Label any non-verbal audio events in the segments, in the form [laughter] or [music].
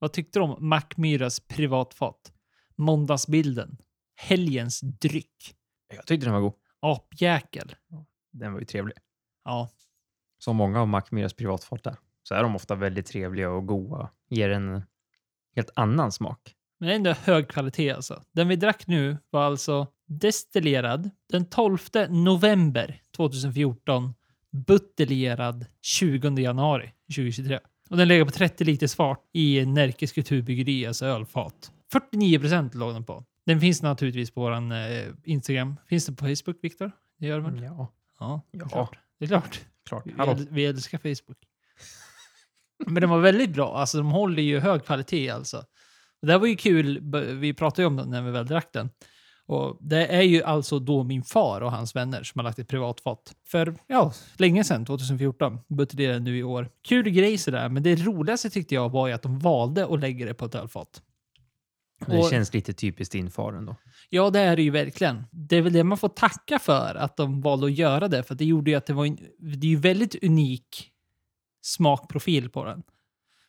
Vad tyckte du om Mackmyras privatfat? Måndagsbilden. Helgens dryck. Jag tyckte den var god. Apjäkel. Den var ju trevlig. Ja, Som många av Macmyras privatfat är, så är de ofta väldigt trevliga och goda. Ger en helt annan smak. men det är ändå hög kvalitet alltså. Den vi drack nu var alltså destillerad den 12 november 2014. Buteljerad 20 januari 2023. Och den ligger på 30 liters fart i Närkes Kulturbryggeri, alltså ölfat. 49 procent låg den på. Den finns naturligtvis på vår eh, Instagram. Finns den på Facebook, Viktor? Det gör den väl? Ja, Ja, det är klart. Det är klart. klart. Vi, Hallå. äl- vi älskar Facebook. Men den var väldigt bra. Alltså, de håller ju hög kvalitet alltså. Och det var ju kul. Vi pratade ju om den när vi väl drack den. Och det är ju alltså då min far och hans vänner som har lagt ett privatfat. För, ja, länge sedan, 2014. Buteljerade nu i år. Kul grej sådär, men det roligaste tyckte jag var ju att de valde att lägga det på ett ölfat. Det Och- känns lite typiskt din far ändå. Ja, det är det ju verkligen. Det är väl det man får tacka för, att de valde att göra det. För det gjorde ju att det var en, det är ju väldigt unik smakprofil på den.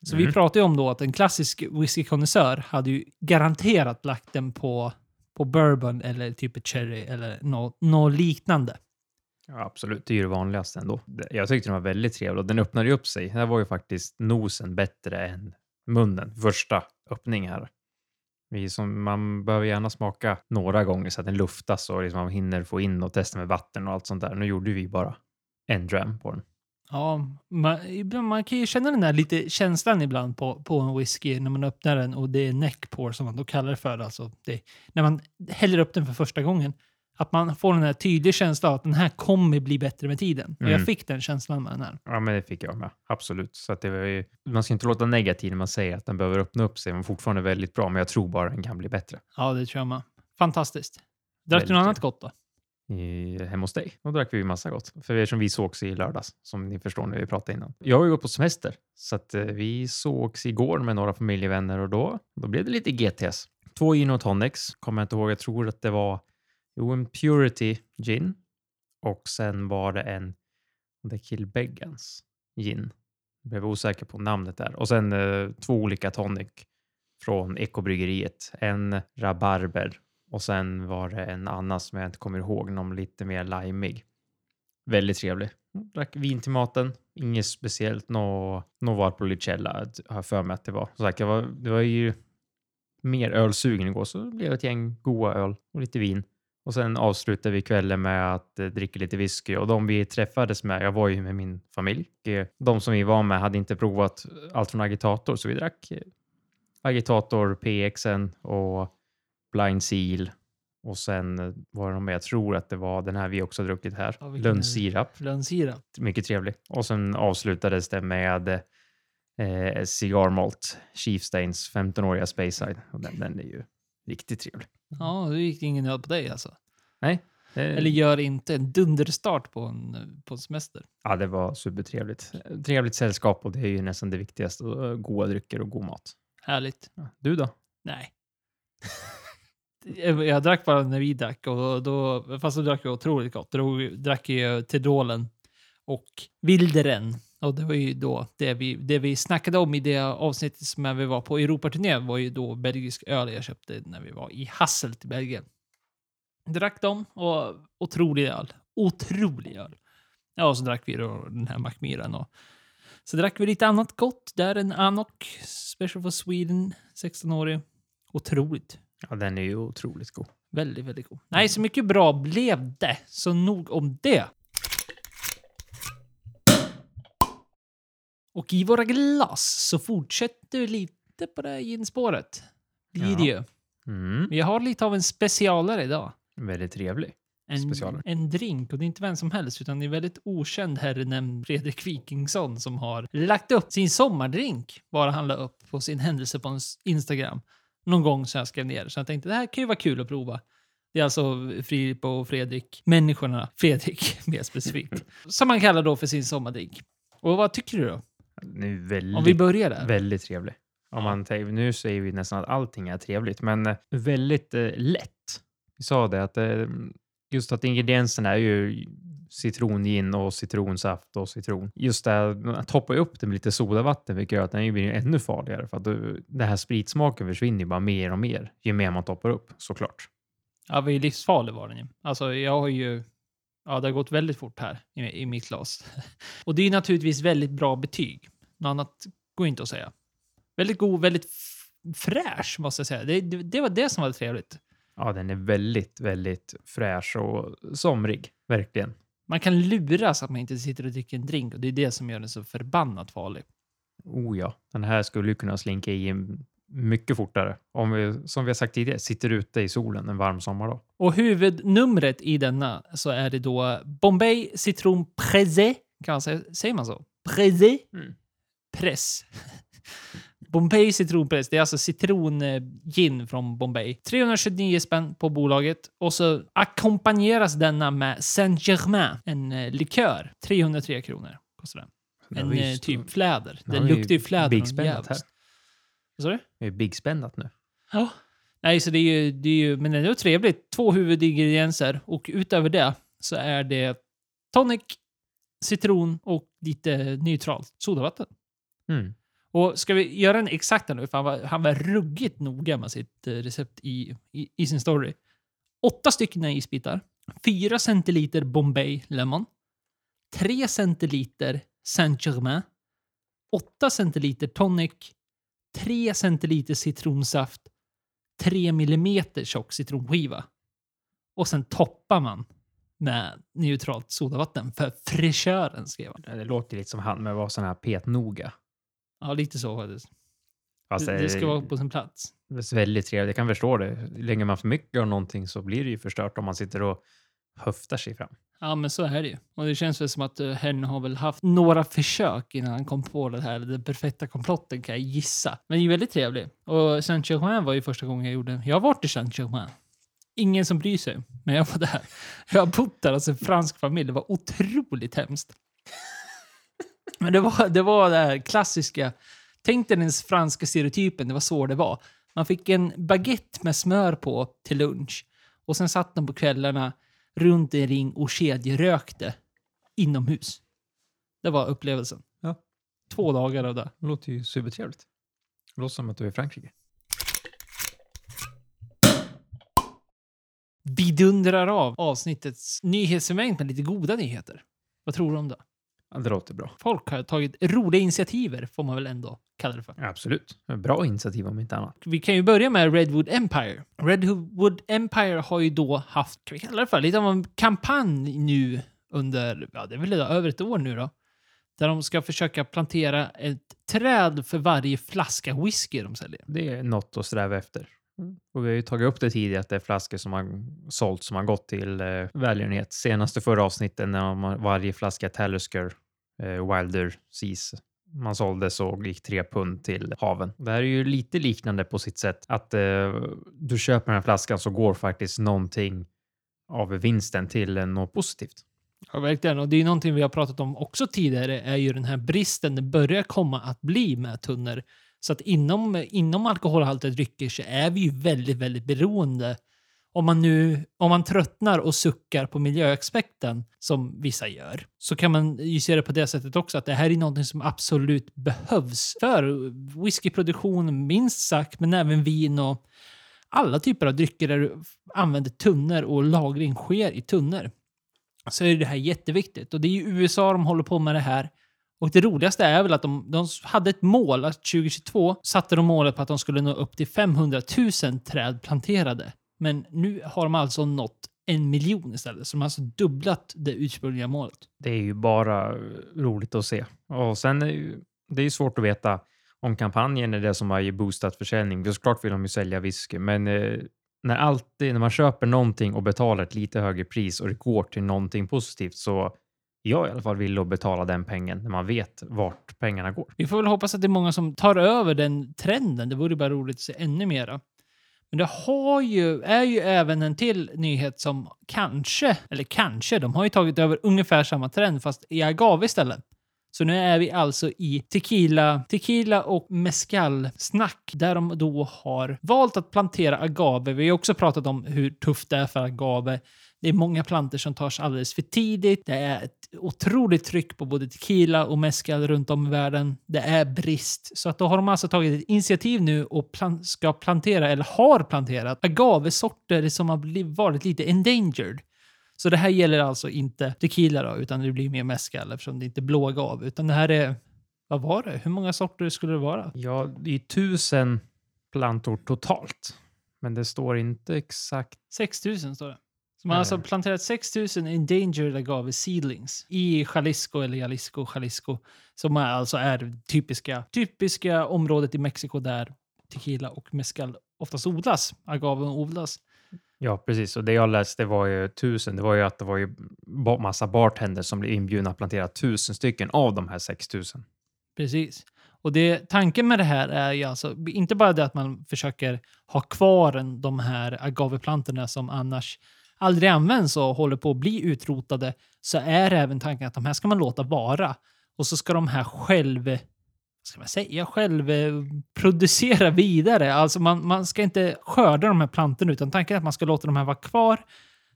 Så vi Mm. pratade ju om då att en klassisk whiskykonnässör hade ju garanterat lagt den på, på bourbon eller typ ett cherry eller något liknande. Ja, absolut, det är ju det vanligaste ändå. Jag tyckte den var väldigt trevlig och den öppnade ju upp sig. Det här var ju faktiskt nosen bättre än munnen. Första öppning här. Som, man behöver gärna smaka några gånger så att den luftas och liksom man hinner få in och testa med vatten och allt sånt där. Nu gjorde vi bara en dram på den. Ja, man, man kan ju känna den där lite känslan ibland på, på en whisky när man öppnar den och det är neck pour som man då kallar det för. Alltså det, när man häller upp den för första gången. Att man får den här tydliga känslan att den här kommer bli bättre med tiden. Och jag Mm. fick den känslan med den här. Ja, men det fick jag med. Absolut. Så att det var ju, man ska inte låta negativ när man säger att den behöver öppna upp sig. Den var fortfarande väldigt bra, men jag tror bara den kan bli bättre. Ja, det tror jag med. Fantastiskt. Drack du något annat gott då? I, hemma hos dig. Då drack vi ju massa gott. För er som vi sågs i lördags, som ni förstår när vi pratade innan. Jag har ju gått på semester, så att eh, vi sågs igår med några familjevänner och då, då blev det lite GTS. Två gin och tonics, kommer jag inte ihåg. Jag tror att det var jo, en Purity gin och sen var det en The Kilbeggans gin. Jag blev osäker på namnet där. Och sen eh, två olika tonic från Ekobryggeriet. En rabarber och sen var det en annan som jag inte kommer ihåg, någon lite mer limeig. Väldigt trevlig. Drack vin till maten. Inget speciellt. Nå Valpolicella har jag för mig att det var. Så jag var. Det var ju mer ölsugen igår så det blev ett gäng goa öl och lite vin. Och sen avslutade vi kvällen med att eh, dricka lite whisky och de vi träffades med, jag var ju med min familj. Eh, de som vi var med hade inte provat allt från agitator så vi drack eh, agitator, PXen och Blind Seal. Och sen eh, var det någon mer, jag tror att det var den här vi också druckit här, Ja, lönnsirap. Lönnsirap. Mycket trevlig. Och sen avslutades det med eh, Cigar Malt, Chiefstains 15-åriga Speyside. Och den, den är ju riktigt trevlig. Ja, det gick ingen nöd på dig alltså. Nej. eh, Eller gör inte en dunderstart på en, på en semester. Ja, det var supertrevligt. Trevligt sällskap och det är ju nästan det viktigaste. Och Goda drycker och god mat. Härligt. Du då? Nej. [laughs] jag drack bara när vi drack och då, fast då drack jag otroligt gott. Då drack jag Tedolen och Wilderen. Och det var ju då det vi, det vi snackade om i det avsnittet som vi var på Europaturné var ju då belgisk öl jag köpte när vi var i Hasselt i Belgien. Drack dem och otrolig öl. Otrolig öl. Ja, och så drack vi då den här Macmillan och så drack vi lite annat gott. Där en Anok Special for Sweden, 16-årig. Otroligt. Ja, den är ju otroligt god. Väldigt, väldigt god. Nej, så mycket bra blev det. Så nog om det. Och i våra glas så fortsätter vi lite på det här ginspåret. Blir det ju. Mm. Vi har lite av en specialare idag. Väldigt trevlig. En, Specialare. en drink. Och det är inte vem som helst, utan det är en väldigt okänd herre nämnd Fredrik Wikingsson som har lagt upp sin sommardrink. Bara han la upp på sin händelse på hans Instagram. Någon gång så jag skrev ner. Så jag tänkte det här kan ju vara kul att prova. Det är alltså Filip och Fredrik, människorna, Fredrik [laughs] mer specifikt, som man kallar då för sin sommardrink. Och vad tycker du då? Väldigt, Om vi börjar där. väldigt trevlig. Om man nu säger vi nästan att allting är trevligt, men eh, väldigt eh, lätt. Vi sa det att eh, Just att ingredienserna är ju citrongin och citronsaft och citron. Just det, här, toppar ju upp det med lite sodavatten, vilket gör att den blir ännu farligare. För att du, den här spritsmaken försvinner ju bara mer och mer ju mer man toppar upp, såklart. Ja, var ju livsfarlig var den ju. Alltså, jag har ju... Ja, det har gått väldigt fort här i, i mitt glas. [laughs] Och det är naturligtvis väldigt bra betyg. Något annat går inte att säga. Väldigt god, väldigt fräsch måste jag säga. Det, det, det var det som var trevligt. Ja, den är väldigt, väldigt fräsch och somrig, verkligen. Man kan luras att man inte sitter och dricker en drink och det är det som gör den så förbannat farlig. Oh ja, den här skulle ju kunna slinka i mycket fortare. Om vi, som vi har sagt tidigare, sitter ute i solen en varm sommardag. Och huvudnumret i denna så är det då Bombay Citron Pressé. Kan man säga, säger man så? Pressé? Mm. Press. [laughs] Bombay citronpress. Det är alltså citrongin från Bombay. 329 spänn på bolaget. Och så ackompanjeras denna med Saint-Germain, en eh, likör. 303 kronor kostar den. En eh, typ fläder. Vi luktar ju fläder. Big något spännat jävligt. här. Vad sa du? Det är big spännat nu. Ja. Nej, så det är ju, det är ju, men det är ju trevligt. Två huvudingredienser och utöver det så är det tonic, citron och lite neutralt sodavatten. Mm. Och ska vi göra den exakta nu, för han var, han var ruggigt noga med sitt eh, recept i, i, i sin story. Åtta stycken isbitar, fyra centiliter Bombay Lemon, tre centiliter Saint-Germain, åtta centiliter tonic, tre centiliter citronsaft, tre millimeter tjock citronskiva. Och sen toppar man med neutralt sodavatten för fräschören, skrev han. Det låter lite som han med att vara sån här petnoga. Ja, lite så faktiskt. Fast Det, det ska vara på sin plats. Det är väldigt trevligt. Jag kan förstå det. Lägger man för mycket av någonting så blir det ju förstört om man sitter och höftar sig fram. Ja, men så är det ju. Och det känns väl som att uh, hen har väl haft några försök innan han kom på det här, den perfekta komplotten kan jag gissa. Men det är ju väldigt trevlig. Och Saint-Germain var ju första gången jag gjorde... Jag har varit i Saint-Germain. Ingen som bryr sig, men jag var där. Jag har bott där hos en fransk familj. Det var otroligt hemskt. Men det var det, var det här klassiska... Tänk dig den franska stereotypen, det var så det var. Man fick en baguette med smör på till lunch. Och sen satt de på kvällarna runt en ring och kedjerökte inomhus. Det var upplevelsen. Ja. Två dagar av det. Det låter ju supertrevligt. Det låter som att du är i Frankrike. Vi dundrar av avsnittets nyhetsmängd med lite goda nyheter. Vad tror du om det? Ja, det låter bra. Folk har tagit roliga initiativer, får man väl ändå kalla det för. Absolut. Bra initiativ om inte annat. Vi kan ju börja med Redwood Empire. Redwood Empire har ju då haft, kan vi kalla det för, lite av en kampanj nu under, ja det är väl över ett år nu då. Där de ska försöka plantera ett träd för varje flaska whisky de säljer. Det är något att sträva efter. Och vi har ju tagit upp det tidigare att det är flaskor som har sålt som har gått till eh, välgörenhet. Senaste förra avsnittet när man, varje flaska Talisker Eh, Wilder Seas man sålde så gick tre pund till haven. Det här är ju lite liknande på sitt sätt att eh, du köper den här flaskan så går faktiskt någonting av vinsten till något positivt. Ja, verkligen. Och det är ju någonting vi har pratat om också tidigare, är ju den här bristen det börjar komma att bli med tunnor. Så att inom, inom alkoholhaltiga drycker så är vi ju väldigt, väldigt beroende. Om man nu, om man tröttnar och suckar på miljöaspekten, som vissa gör, så kan man ju se det på det sättet också, att det här är någonting som absolut behövs för whiskyproduktion, minst sagt, men även vin och alla typer av drycker där du använder tunnor och lagring sker i tunnor så är det här jätteviktigt. Och det är ju USA de håller på med det här. Och det roligaste är väl att de, de hade ett mål, att 2022 satte de målet på att de skulle nå upp till 500 000 träd planterade. Men nu har de alltså nått en miljon istället, så de har alltså dubblat det ursprungliga målet. Det är ju bara roligt att se. Och sen är ju, det är ju svårt att veta om kampanjen är det som har boostat försäljning. För såklart vill de ju sälja whisky, men eh, när, alltid, när man köper någonting och betalar ett lite högre pris och det går till någonting positivt så jag i alla fall villig att betala den pengen när man vet vart pengarna går. Vi får väl hoppas att det är många som tar över den trenden. Det vore bara roligt att se ännu mera. Men det har ju, är ju även en till nyhet som kanske, eller kanske, de har ju tagit över ungefär samma trend fast i agave istället. Så nu är vi alltså i tequila, tequila och mezcal-snack där de då har valt att plantera agave. Vi har också pratat om hur tufft det är för agave. Det är många planter som tas alldeles för tidigt. Det är ett otroligt tryck på både tequila och mezcal runt om i världen. Det är brist. Så att då har de alltså tagit ett initiativ nu och plan ska plantera, eller har planterat, agavesorter som har blivit, varit lite endangered. Så det här gäller alltså inte tequila då, utan det blir mer mezcal eftersom det inte är blå agave. Utan det här är, vad var det? Hur många sorter skulle det vara? Ja, det är tusen plantor totalt. Men det står inte exakt. 6000 står det. Så man har alltså Eh. planterat 6000 endangered agave seedlings i Jalisco eller Jalisco, Jalisco. Som är, alltså är typiska, typiska området i Mexiko där tequila och mezcal oftast odlas. Agave odlas. Ja, precis. Och det jag läste var ju tusen. Det var ju att det var ju massa bartenders som blev inbjudna att plantera tusen stycken av de här 6000. Precis. Och det, tanken med det här är ju alltså inte bara det att man försöker ha kvar de här agaveplantorna som annars aldrig används och håller på att bli utrotade, så är även tanken att de här ska man låta vara. Och så ska de här själv, ska man säga, själv eh, producera vidare. Alltså man, man ska inte skörda de här plantorna, utan tanken är att man ska låta de här vara kvar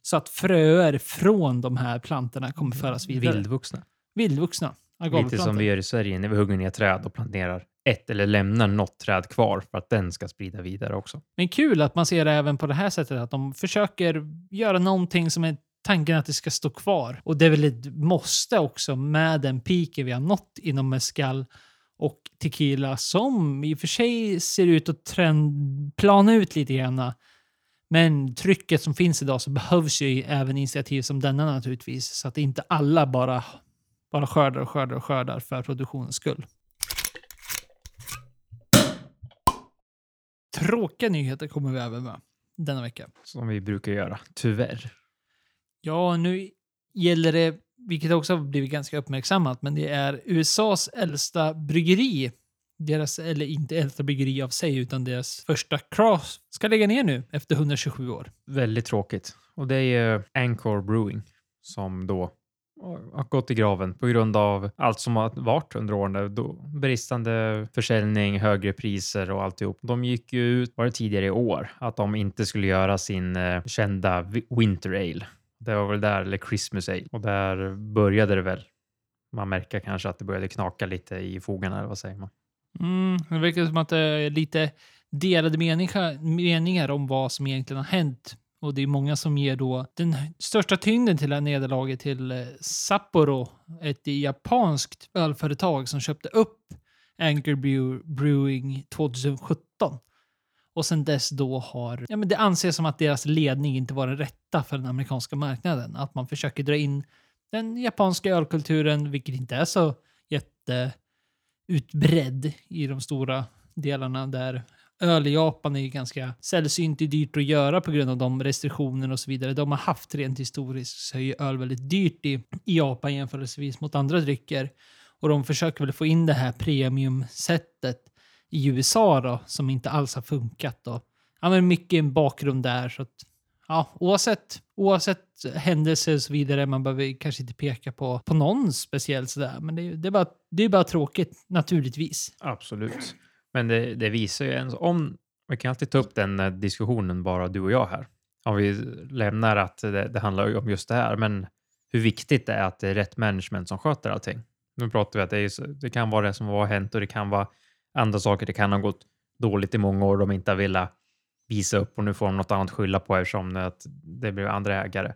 så att fröer från de här plantorna kommer föras vidare. Vildvuxna. Vildvuxna Lite som vi gör i Sverige när vi hugger ner träd och planterar ett eller lämnar något träd kvar för att den ska sprida vidare också. Men kul att man ser det även på det här sättet, att de försöker göra någonting som är tanken att det ska stå kvar. Och det är väl ett måste också med den piken vi har nått inom Mescal och tequila som i och för sig ser ut att trend, plana ut lite grann. Men trycket som finns idag så behövs ju även initiativ som denna naturligtvis. Så att inte alla bara, bara skördar och skördar och skördar för produktionens skull. Tråkiga nyheter kommer vi även med denna vecka. Som vi brukar göra, tyvärr. Ja, nu gäller det, vilket också har blivit ganska uppmärksammat, men det är USAs äldsta bryggeri. Deras, eller inte äldsta bryggeri av sig, utan deras första cross ska lägga ner nu efter 127 år. Väldigt tråkigt. Och det är ju Anchor Brewing som då har gått i graven på grund av allt som har varit under åren. Då bristande försäljning, högre priser och alltihop. De gick ju ut, var det tidigare i år, att de inte skulle göra sin eh, kända Winter Ale. Det var väl där, eller Christmas Ale. Och där började det väl. Man märker kanske att det började knaka lite i fogarna, eller vad säger man? Mm, det verkar som att det är lite delade meningar, meningar om vad som egentligen har hänt. Och det är många som ger då den största tyngden till det här nederlaget till eh, Sapporo, ett japanskt ölföretag som köpte upp Anchor Brewing 2017. Och sen dess då har... Ja, men det anses som att deras ledning inte var den rätta för den amerikanska marknaden. Att man försöker dra in den japanska ölkulturen, vilket inte är så jätteutbredd i de stora delarna där öl i Japan är ju ganska sällsynt och dyrt att göra på grund av de restriktioner och så vidare de har haft rent historiskt så är ju öl väldigt dyrt i, i Japan jämförelsevis mot andra drycker. Och de försöker väl få in det här premiumsättet i USA då, som inte alls har funkat. Då. Ja, men mycket en bakgrund där. Så att, ja, oavsett, oavsett händelser och så vidare, man behöver kanske inte peka på, på någon speciell sådär. Men det, är- det, är bara, det är bara tråkigt, naturligtvis. Absolut. Men det, det visar ju ens om, vi kan alltid ta upp den eh, diskussionen bara du och jag här. Om vi lämnar att det, det handlar om just det här, men hur viktigt det är att det är rätt management som sköter allting. Nu pratar vi att det, är, det kan vara det som har hänt och det kan vara andra saker. Det kan ha gått dåligt i många år och de inte har velat visa upp och nu får de något annat skylla på eftersom det, att det blir andra ägare.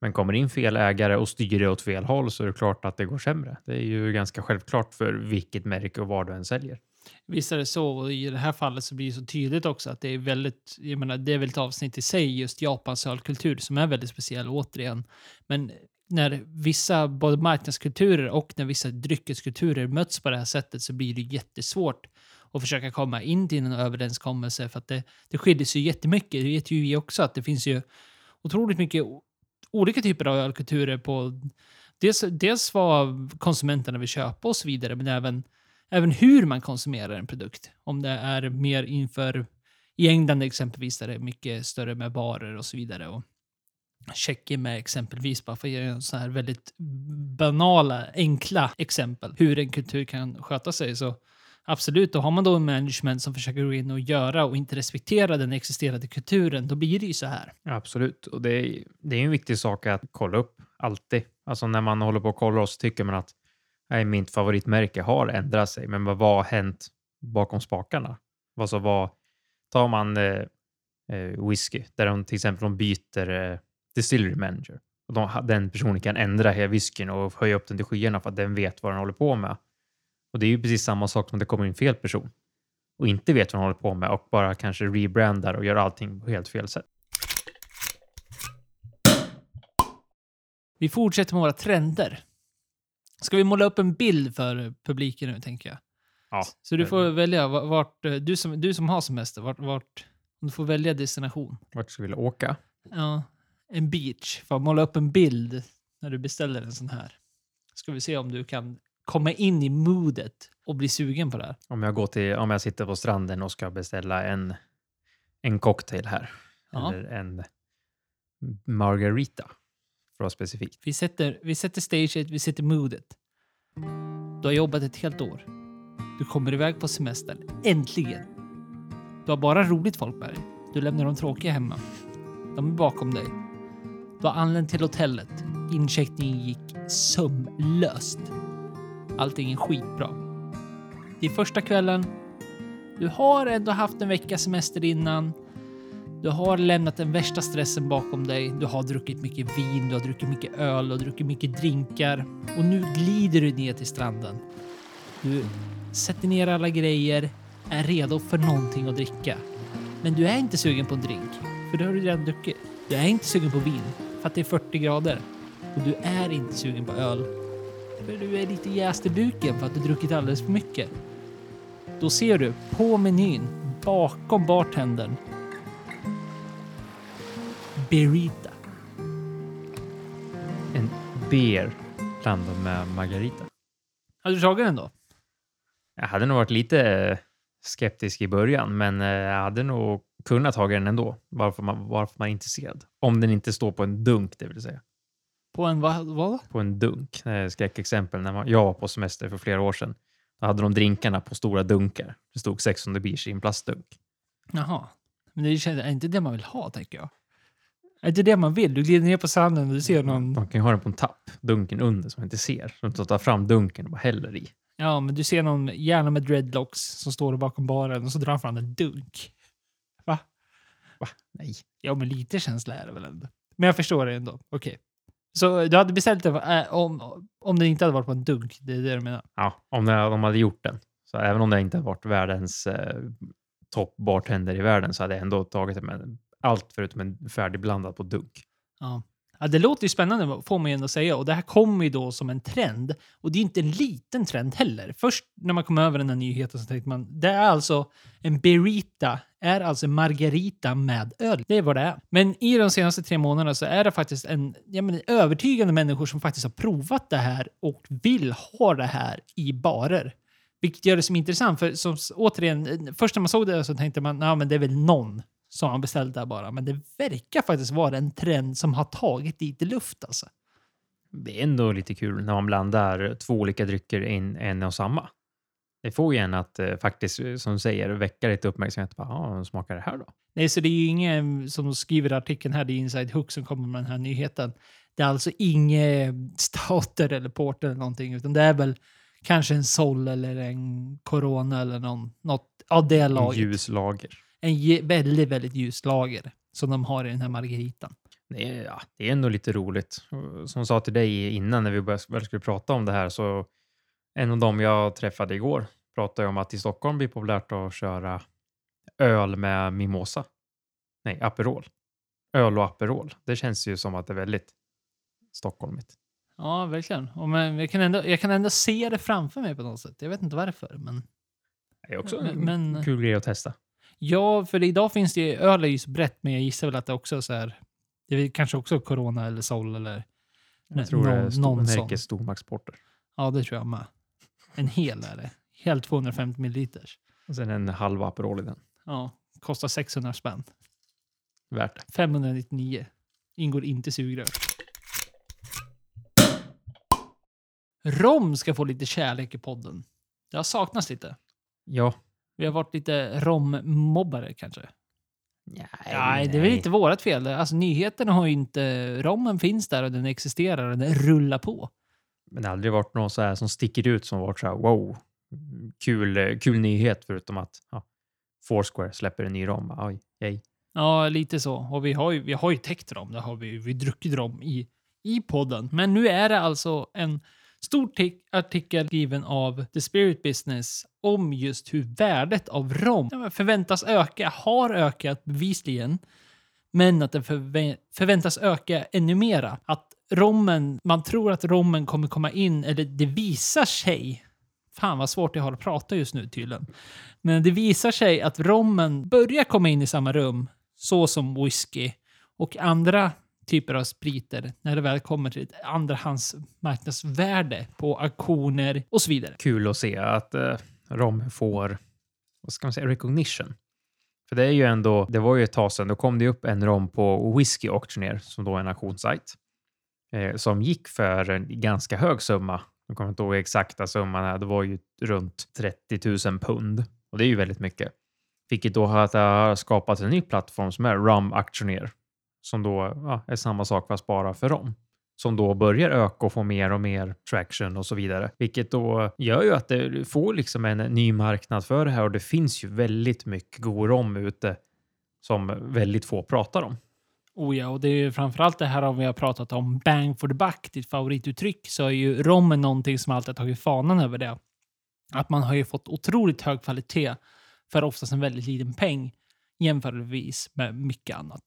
Men kommer in fel ägare och styr det åt fel håll så är det klart att det går sämre. Det är ju ganska självklart för vilket märke och vad du än säljer. Visst är det så. Och i det här fallet så blir det så tydligt också att det är väldigt, jag menar, det är väl ett avsnitt i sig, just Japans ölkultur, som är väldigt speciell återigen. Men när vissa, både marknadskulturer och när vissa dryckeskulturer möts på det här sättet så blir det jättesvårt att försöka komma in till en överenskommelse för att det, det skiljer sig jättemycket. Det vet ju vi också att det finns ju otroligt mycket olika typer av ölkulturer på dels, dels vad konsumenterna vill köpa och så vidare, men även även hur man konsumerar en produkt. Om det är mer inför, i England exempelvis, där det är mycket större med barer och så vidare. Och Tjeckien med exempelvis, bara för att ge så här väldigt banala, enkla exempel hur en kultur kan sköta sig. Så absolut, då har man då en management som försöker gå in och göra och inte respektera den existerande kulturen, då blir det ju så här. Absolut, och det är, det är en viktig sak att kolla upp alltid. Alltså när man håller på och kollar så tycker man att nej, mitt favoritmärke har ändrat sig, men vad har hänt bakom spakarna? Alltså vad tar man eh, eh, whisky där de till exempel de byter eh, distillery manager och de, den personen kan ändra hela whiskyn och höja upp den till skyarna för att den vet vad den håller på med. Och det är ju precis samma sak som att det kommer in fel person och inte vet vad den håller på med och bara kanske rebrandar och gör allting på helt fel sätt. Vi fortsätter med våra trender. Ska vi måla upp en bild för publiken nu, tänker jag? Ja, Så du får välja va- vart, eh, du som, du som har semester, vart, vart du får välja destination. vart ska vi vilja åka? Ja, en beach. För att måla upp en bild när du beställer en sån här. Ska vi se om du kan komma in i moodet och bli sugen på det här. Om jag, går till, om jag sitter på stranden och ska beställa en, en cocktail här. Ja. Eller en margarita. För att vara specifikt. Vi sätter, vi sätter staget, vi sätter moodet. Du har jobbat ett helt år. Du kommer iväg på semester. Äntligen! Du har bara roligt folk med dig. Du lämnar de tråkiga hemma. De är bakom dig. Du har anlänt till hotellet. Incheckningen gick sömlöst. Allting är skitbra. Det är första kvällen. Du har ändå haft en veckas semester innan. Du har lämnat den värsta stressen bakom dig. Du har druckit mycket vin, du har druckit mycket öl, och druckit mycket drinkar. Och nu glider du ner till stranden. Du sätter ner alla grejer, är redo för någonting att dricka. Men du är inte sugen på en drink, för det har du redan druckit. Du är inte sugen på vin, för att det är 40 grader. Och du är inte sugen på öl, för du är lite jäst i buken för att du druckit alldeles för mycket. Då ser du på menyn, bakom bartendern, Berita. En beer blandad med margarita. Har du tagit den då? Jag hade nog varit lite eh, skeptisk i början, men eh, jag hade nog kunnat ta den ändå. Varför man, varför man är intresserad. Om den inte står på en dunk, det vill säga. På en vad? vad? På en dunk. Skräckexempel. När man, jag var på semester för flera år sedan. Då hade de drinkarna på stora dunkar. Det stod Sex on the beach i en plastdunk. Jaha. Men det är inte det man vill ha, tänker jag. Är inte det man vill? Du glider ner på sanden och du ser någon... De kan ju ha den på en tapp, dunken under, som man inte ser. Så de tar fram dunken och bara häller i. Ja, men du ser någon, gärna med dreadlocks, som står bakom baren och så drar han fram en dunk. Va? Va? Nej. Ja, men lite känsla är det väl ändå. Men jag förstår det ändå. Okej. Så du hade beställt det äh, om, om det inte hade varit på en dunk? Det är det du menar? Ja, om det, de hade gjort den. Så även om det inte hade varit världens eh, topp bartender i världen så hade jag ändå tagit det med allt förutom en färdigblandad på dunk. Ja. ja, det låter ju spännande får man ju ändå säga. Och det här kommer ju då som en trend. Och det är inte en liten trend heller. Först när man kom över den här nyheten så tänkte man, det är alltså en berita, är alltså en margarita med öl. Det är vad det är. Men i de senaste tre månaderna så är det faktiskt en ja, men övertygande människor som faktiskt har provat det här och vill ha det här i barer. Vilket gör det som intressant, för som, återigen, eh, först när man såg det så tänkte man, ja men det är väl någon som har beställt det här bara. Men det verkar faktiskt vara en trend som har tagit lite luft alltså. Det är ändå lite kul när man blandar två olika drycker i en, en och samma. Det får ju en att eh, faktiskt, eh, som du säger, väcka lite uppmärksamhet. Bara, ah, smakar det här då? Nej, så det är ju ingen som skriver artikeln här, det är Inside Hook som kommer med den här nyheten. Det är alltså inget stouter eller porter eller någonting, utan det är väl kanske en Sol eller en Corona eller någon, något av det laget. ljus lager. En väldigt, väldigt ljus lager som de har i den här margaritan. Det är, ja, det är ändå lite roligt. Som jag sa till dig innan när vi började, väl skulle prata om det här så en av dem jag träffade igår pratade om att i Stockholm blir det populärt att köra öl med mimosa. Nej, Aperol. Öl och Aperol. Det känns ju som att det är väldigt stockholmigt. Ja, verkligen. Och men jag, kan ändå, jag kan ändå se det framför mig på något sätt. Jag vet inte varför, men... Det är också en men- kul grej att testa. Ja, för idag finns det ju, öl är ju så brett, men jag gissar väl att det också är så här, det är kanske också Corona eller Sol eller Jag tror det är någon, stor, någon Stormaktsporter. Ja, det tror jag med. En hel är det. Helt 250 milliliters. Och sen en halv Aperol i den. Ja, kostar 600 spänn. Värt det. 599. Ingår inte sugrör. Rom ska få lite kärlek i podden. Det har saknats lite. Ja. Vi har varit lite rommobbare kanske. Nej, Nej, det är väl inte vårt fel. Alltså nyheterna har ju inte... Rommen finns där och den existerar och den rullar på. Men det har aldrig varit någon så här som sticker ut som varit så här wow, kul, kul nyhet förutom att ja, Foursquare släpper en ny rom. Oj, yay. Ja, lite så. Och vi har ju, vi har ju täckt rom. Det har vi, vi har druckit rom i, i podden. Men nu är det alltså en stor artikel skriven av The Spirit Business om just hur värdet av rom förväntas öka, har ökat bevisligen, men att den förvä- förväntas öka ännu mera. Att rommen, man tror att rommen kommer komma in, eller det visar sig Fan vad svårt jag har att prata just nu tydligen. Men det visar sig att rommen börjar komma in i samma rum, så som whisky och andra typer av spriter när det väl kommer till ett andrahandsmarknadsvärde på auktioner och så vidare. Kul att se att eh, rom får, vad ska man säga, recognition. För det är ju ändå, det var ju ett tag sedan, då kom det upp en rom på Whiskey Auctioneer som då är en auktionssajt eh, som gick för en ganska hög summa. Jag kommer inte ihåg exakta summan här. Det var ju runt 30 000 pund och det är ju väldigt mycket. Vilket då har har skapat en ny plattform som är Rum Auctioneer som då ja, är samma sak fast bara för rom. Som då börjar öka och få mer och mer traction och så vidare. Vilket då gör ju att det får liksom en ny marknad för det här och det finns ju väldigt mycket god rom ute som väldigt få pratar om. Oh ja, och det är ju framförallt det här om vi har pratat om bang for the buck, ditt favorituttryck, så är ju rommen någonting som alltid har tagit fanan över det. Att man har ju fått otroligt hög kvalitet för oftast en väldigt liten peng jämförelsevis med mycket annat.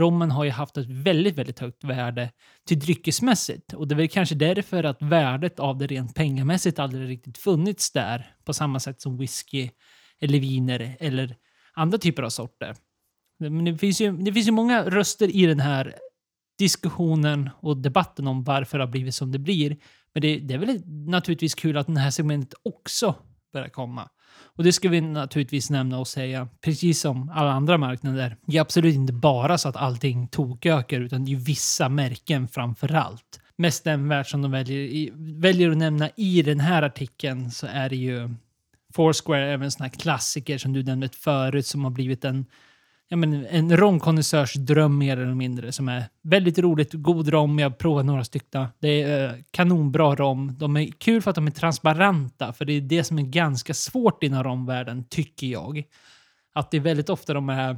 Rommen har ju haft ett väldigt, väldigt högt värde till dryckesmässigt och det är väl kanske därför att värdet av det rent pengamässigt aldrig riktigt funnits där på samma sätt som whisky eller viner eller andra typer av sorter. Men det finns, ju, det finns ju många röster i den här diskussionen och debatten om varför det har blivit som det blir. Men det, det är väl naturligtvis kul att det här segmentet också börjar komma. Och det ska vi naturligtvis nämna och säga, precis som alla andra marknader. Det är absolut inte bara så att allting tokökar, utan det är ju vissa märken framför allt. Mest den värld som de väljer, i, väljer att nämna i den här artikeln så är det ju Foursquare, även en sån här klassiker som du nämnde förut, som har blivit en ja, men en romkonnässörs dröm mer eller mindre som är väldigt roligt. God rom. Jag har provat några stycken. Det är eh, kanonbra rom. De är kul för att de är transparenta, för det är det som är ganska svårt inom romvärlden, tycker jag. Att det är väldigt ofta de är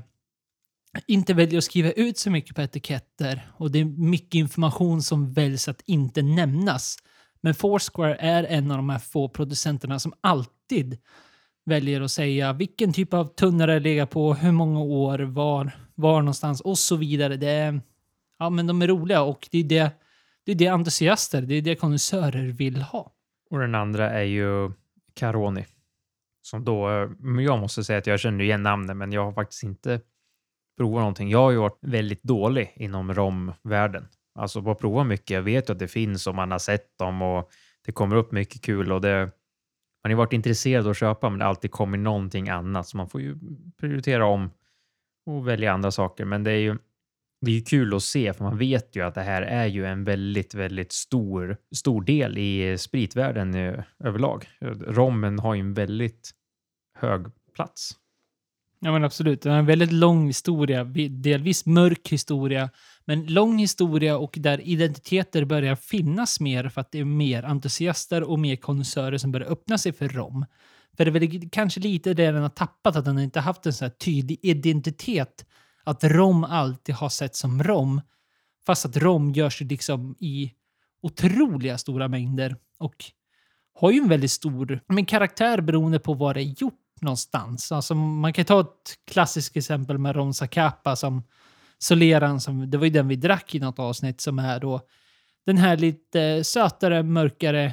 inte väljer att skriva ut så mycket på etiketter och det är mycket information som väljs att inte nämnas. Men Foursquare är en av de här få producenterna som alltid väljer att säga vilken typ av tunna det ligger på, hur många år, var, var någonstans och så vidare. Det är, ja, men de är roliga och det är det, det är det entusiaster, det är det konnässörer vill ha. Och den andra är ju Caroni. Som då, eh, jag måste säga att jag känner igen namnet, men jag har faktiskt inte provat någonting. Jag har ju varit väldigt dålig inom romvärlden. Alltså bara prova mycket. Jag vet ju att det finns och man har sett dem och det kommer upp mycket kul och det, man har varit intresserad av att köpa, men det har alltid kommit någonting annat, så man får ju prioritera om och välja andra saker. Men det är ju det är ju kul att se, för man vet ju att det här är ju en väldigt, väldigt stor, stor del i spritvärlden överlag. Rommen har ju en väldigt hög plats. Ja men absolut, det är en väldigt lång historia, delvis mörk historia, men lång historia och där identiteter börjar finnas mer för att det är mer entusiaster och mer konnässörer som börjar öppna sig för rom. För det är väl kanske lite det den har tappat, att den inte haft en så här tydlig identitet. Att rom alltid har sett som rom. Fast att rom görs liksom i otroliga stora mängder och har ju en väldigt stor men karaktär beroende på vad det är gjort någonstans. Alltså man kan ta ett klassiskt exempel med Ron Zacapa som Soleran, som, det var ju den vi drack i något avsnitt, som är då den här lite sötare, mörkare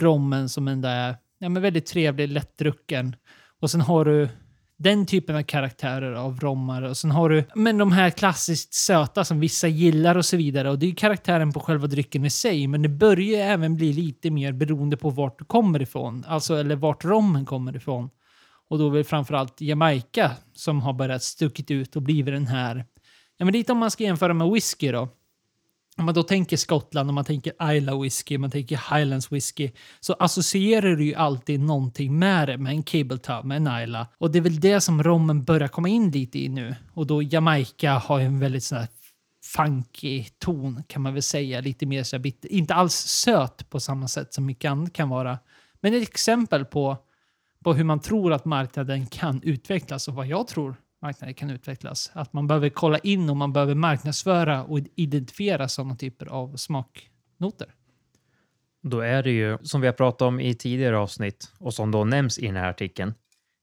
rommen som ändå är ja, men väldigt trevlig, lättdrucken. Och sen har du den typen av karaktärer av rommar. Och sen har du men de här klassiskt söta som vissa gillar och så vidare. Och det är karaktären på själva drycken i sig. Men det börjar även bli lite mer beroende på vart du kommer ifrån. Alltså, eller vart rommen kommer ifrån. Och då är det framförallt Jamaica som har börjat stuckit ut och blivit den här Ja, men lite om man ska jämföra med whisky då. Om man då tänker Skottland, om man tänker Isla whisky, man tänker Highlands whisky, så associerar du ju alltid någonting med det, med en Cable med en Isla. Och det är väl det som rommen börjar komma in lite i nu. Och då Jamaica har ju en väldigt sån här funky ton kan man väl säga. Lite mer så här bitter. Inte alls söt på samma sätt som mycket annat kan vara. Men ett exempel på, på hur man tror att marknaden kan utvecklas och vad jag tror marknaden kan utvecklas. Att man behöver kolla in och man behöver marknadsföra och identifiera sådana typer av smaknoter. Då är det ju, som vi har pratat om i tidigare avsnitt och som då nämns i den här artikeln,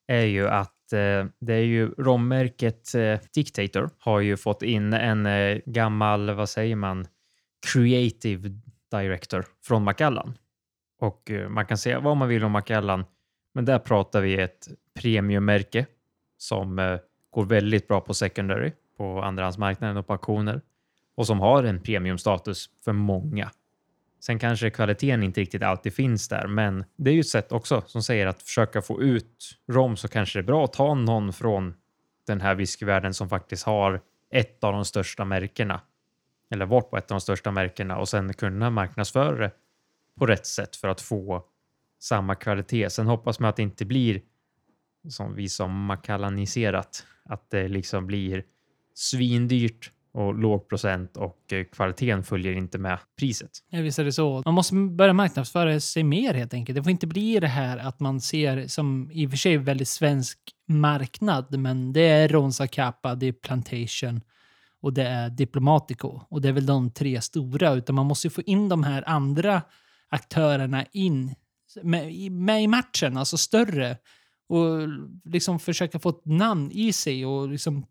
är ju att eh, det är ju rommärket eh, Dictator har ju fått in en eh, gammal, vad säger man, creative director från Macallan. Och eh, man kan säga vad man vill om Macallan, men där pratar vi ett premiummärke som eh, går väldigt bra på secondary, på andrahandsmarknaden och på auktioner och som har en premiumstatus för många. Sen kanske kvaliteten inte riktigt alltid finns där, men det är ju ett sätt också som säger att försöka få ut rom så kanske det är bra att ta någon från den här whiskyvärlden som faktiskt har ett av de största märkena eller varit på ett av de största märkena och sen kunna marknadsföra det på rätt sätt för att få samma kvalitet. Sen hoppas man att det inte blir som vi som makalaniserat, att det liksom blir svindyrt och låg procent och eh, kvaliteten följer inte med priset. Ja, visst är det så. Man måste börja marknadsföra sig mer helt enkelt. Det får inte bli det här att man ser som i och för sig väldigt svensk marknad, men det är Ronsa Kappa, det är Plantation och det är Diplomatico. Och det är väl de tre stora, utan man måste få in de här andra aktörerna in med, med i matchen, alltså större. Och liksom försöka få ett namn i sig och liksom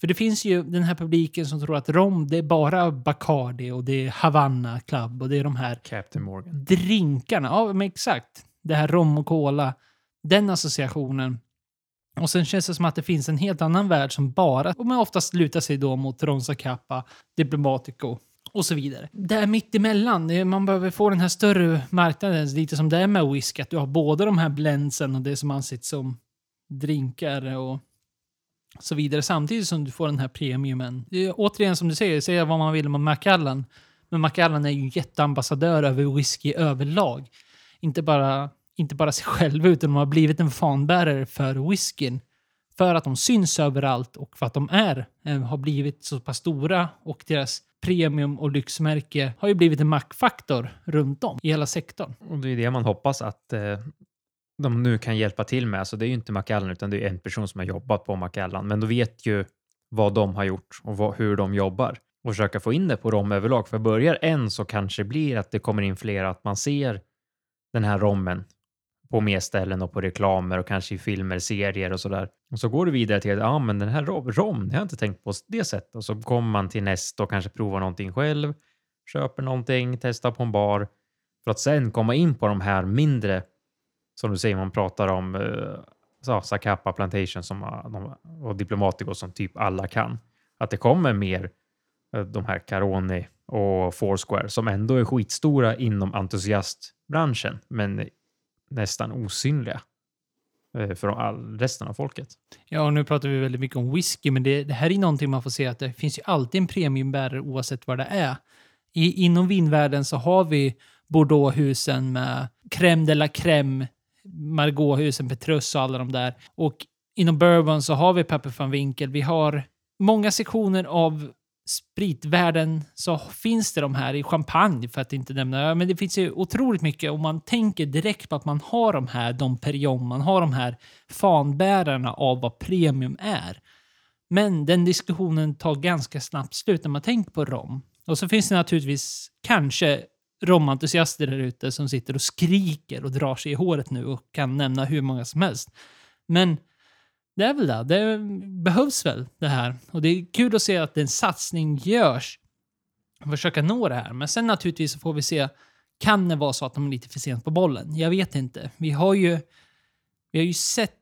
för det finns ju den här publiken som tror att rom, det är bara Bacardi och det är Havanna Club och det är de här Captain Morgan. drinkarna. Ja, men exakt. Det här rom och cola. Den associationen. Och sen känns det som att det finns en helt annan värld som bara, och man oftast lutar sig då mot Ronza Kappa, Diplomatico och så vidare. Det är mitt emellan. Man behöver få den här större marknaden, lite som det är med whisky. Att du har både de här blendsen och det som anses som drinkar och så vidare. Samtidigt som du får den här premiumen. Det är, återigen som du säger, säga vad man vill om Macallan. Men Macallan är ju en jätteambassadör över whisky överlag. Inte bara, inte bara sig själva, utan de har blivit en fanbärare för whiskyn. För att de syns överallt och för att de är, eh, har blivit så pass stora och deras premium och lyxmärke har ju blivit en maktfaktor runt om i hela sektorn. Och det är det man hoppas att eh, de nu kan hjälpa till med. Så det är ju inte Macallan utan det är en person som har jobbat på Macallan. Men då vet ju vad de har gjort och vad, hur de jobbar och försöka få in det på rom överlag. För börjar en så kanske det blir att det kommer in fler, att man ser den här rommen på mer ställen och på reklamer och kanske i filmer, serier och sådär. Och så går du vidare till att ah, men den här rom, rom, det har jag inte tänkt på det sättet. Och så kommer man till nästa och kanske provar någonting själv, köper någonting, testar på en bar för att sen komma in på de här mindre, som du säger, man pratar om eh, Zacapa Plantation som, eh, och Diplomatico som typ alla kan. Att det kommer mer eh, de här Caroni och Foursquare som ändå är skitstora inom entusiastbranschen, men nästan osynliga eh, för all, resten av folket. Ja, och nu pratar vi väldigt mycket om whisky, men det, det här är någonting man får se att det finns ju alltid en premiumbärare oavsett vad det är. I, inom vinvärlden så har vi Bordeauxhusen med crème de la crème, Margothusen, Petrus och alla de där. Och inom bourbon så har vi Pepper van Winkel. Vi har många sektioner av spritvärlden så finns det de här i champagne för att inte nämna. Men det finns ju otroligt mycket och man tänker direkt på att man har de här Dom Perignon, man har de här fanbärarna av vad premium är. Men den diskussionen tar ganska snabbt slut när man tänker på rom. Och så finns det naturligtvis kanske romentusiaster där ute som sitter och skriker och drar sig i håret nu och kan nämna hur många som helst. Men det är väl det. Det behövs väl det här. Och det är kul att se att en satsning görs Att försöka nå det här. Men sen naturligtvis så får vi se, kan det vara så att de är lite för sent på bollen? Jag vet inte. Vi har ju, vi har ju sett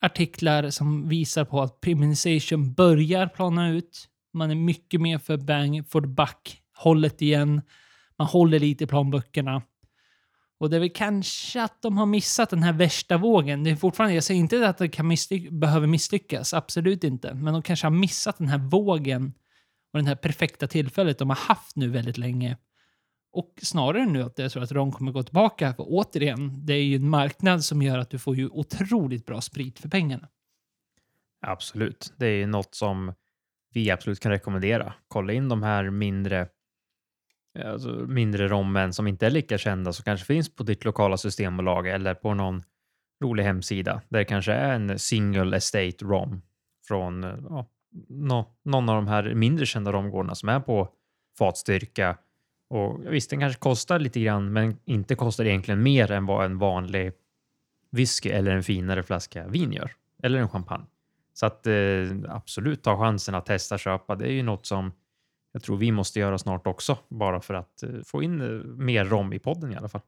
artiklar som visar på att premiumization börjar plana ut. Man är mycket mer för bang for the buck hållet igen. Man håller lite i plånböckerna. Och det är väl kanske att de har missat den här värsta vågen. Det är fortfarande, jag säger inte att det kan misslyck behöver misslyckas, absolut inte. Men de kanske har missat den här vågen och det här perfekta tillfället de har haft nu väldigt länge. Och snarare nu att jag tror att de kommer gå tillbaka. För återigen, det är ju en marknad som gör att du får ju otroligt bra sprit för pengarna. Absolut. Det är något som vi absolut kan rekommendera. Kolla in de här mindre Eh, alltså mindre rommen som inte är lika kända som kanske finns på ditt lokala systembolag eller på någon rolig hemsida där det kanske är en single estate rom från eh, ja, no, någon av de här mindre kända romgårdarna som är på fatstyrka. Och visst, den kanske kostar lite grann, men inte kostar egentligen mer än vad en vanlig whisky eller en finare flaska vin gör. Eller en champagne. Så att eh, absolut ta chansen att testa köpa. Det är ju något som jag tror vi måste göra snart också, bara för att eh, få in eh, mer rom i podden i alla fall.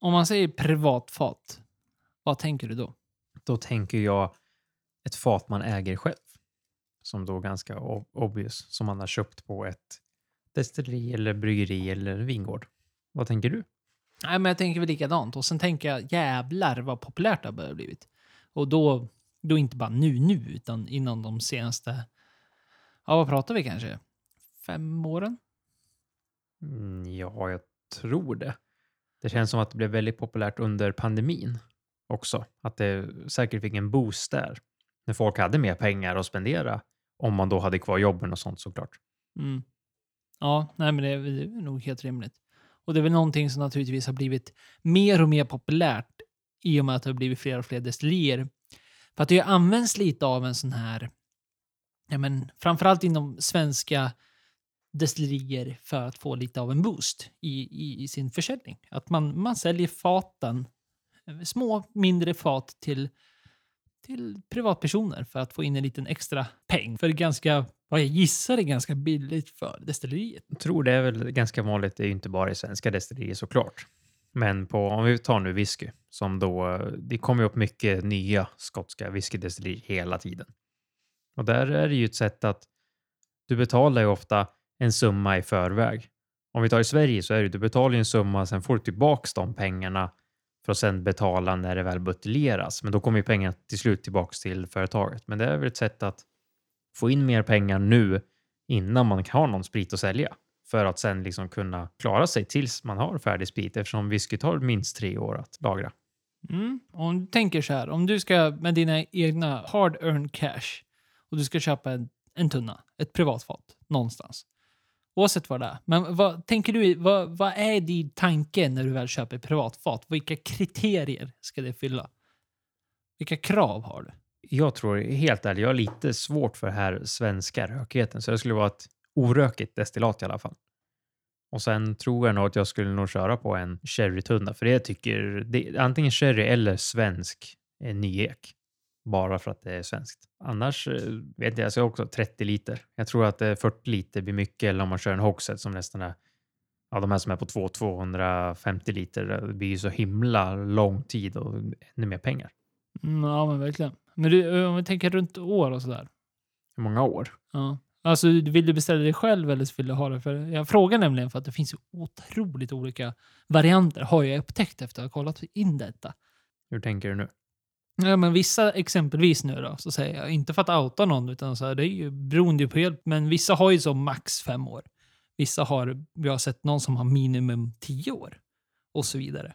Om man säger privatfat, vad tänker du då? Då tänker jag ett fat man äger själv. Som då ganska obvious, som man har köpt på ett destilleri eller bryggeri eller vingård. Vad tänker du? Nej, men jag tänker väl likadant. Och sen tänker jag jävlar vad populärt det har blivit. Och då då inte bara nu, nu, utan inom de senaste, ja vad pratar vi kanske? Fem åren? Mm, ja, jag tror det. Det känns som att det blev väldigt populärt under pandemin också. Att det säkert fick en boost där. När folk hade mer pengar att spendera. Om man då hade kvar jobben och sånt såklart. Mm. Ja, nej, men det är, det är nog helt rimligt. Och det är väl någonting som naturligtvis har blivit mer och mer populärt i och med att det har blivit fler och fler destillerier för att det används lite av en sån här, ja men framförallt inom svenska destillerier för att få lite av en boost i, i, i sin försäljning. Att man, man säljer faten, eh, små mindre fat till, till privatpersoner för att få in en liten extra peng. För ganska, vad jag gissar är ganska billigt för destilleriet. Jag tror det är väl ganska vanligt, det är ju inte bara i svenska destillerier såklart. Men på, om vi tar nu whisky, som då, det kommer ju upp mycket nya skotska whiskydestillerier hela tiden. Och där är det ju ett sätt att du betalar ju ofta en summa i förväg. Om vi tar i Sverige så är det du betalar en summa, sen får du tillbaks de pengarna för att sen betala när det väl buteljeras. Men då kommer ju pengarna till slut tillbaks till företaget. Men det är väl ett sätt att få in mer pengar nu innan man har någon sprit att sälja för att sen liksom kunna klara sig tills man har färdig sprit eftersom whisky tar minst tre år att lagra. Mm. Om du tänker så här, om du ska med dina egna hard earned cash och du ska köpa en, en tunna, ett privatfat någonstans. Oavsett vad det är. Men vad tänker du, vad, vad är din tanke när du väl köper privatfat? Vilka kriterier ska det fylla? Vilka krav har du? Jag tror helt ärligt, jag har lite svårt för här svenska rökigheten, så det skulle vara ett orökigt destillat i alla fall. Och sen tror jag nog att jag skulle nog köra på en sherrytunna, för det tycker det, antingen sherry eller svensk eh, nyek. Bara för att det är svenskt. Annars eh, vet jag, jag också 30 liter. Jag tror att 40 liter blir mycket, eller om man kör en hogshead som nästan är Ja, de här som är på 2 250 liter, det blir ju så himla lång tid och ännu mer pengar. Mm, ja, men verkligen. Men du, om vi tänker runt år och sådär. Hur många år? Ja. Alltså, vill du beställa det själv eller vill du ha det för... Jag frågar nämligen för att det finns otroligt olika varianter, har jag upptäckt efter att ha kollat in detta. Hur tänker du nu? Ja, men vissa exempelvis nu då, så säger jag, inte för att outa någon, utan så här, det är ju beroende på helt, men vissa har ju som max fem år. Vissa har, vi har sett någon som har minimum tio år och så vidare.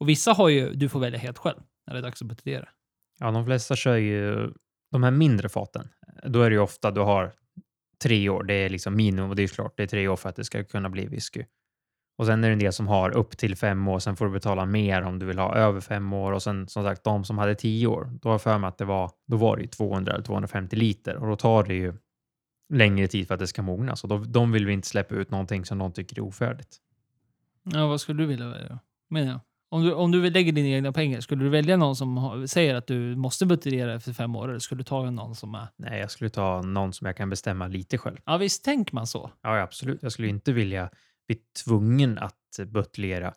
Och vissa har ju, du får välja helt själv när det är dags att buteljera. Ja, de flesta kör ju de här mindre faten. Då är det ju ofta du har tre år. Det är liksom minimum och det är klart, det är tre år för att det ska kunna bli whisky. Och sen är det en del som har upp till fem år. Sen får du betala mer om du vill ha över fem år och sen som sagt de som hade tio år. Då har jag för mig att det var, då var det 200 250 liter och då tar det ju längre tid för att det ska mogna. Så då, de vill vi inte släppa ut någonting som de tycker är ofärdigt. Ja, vad skulle du vilja välja? Menar jag. Om du, om du lägger dina egna pengar, skulle du välja någon som har, säger att du måste buteljera efter fem år eller skulle du ta någon som är... Nej, jag skulle ta någon som jag kan bestämma lite själv. Ja, visst tänker man så? Ja, absolut. Jag skulle inte vilja bli tvungen att buteljera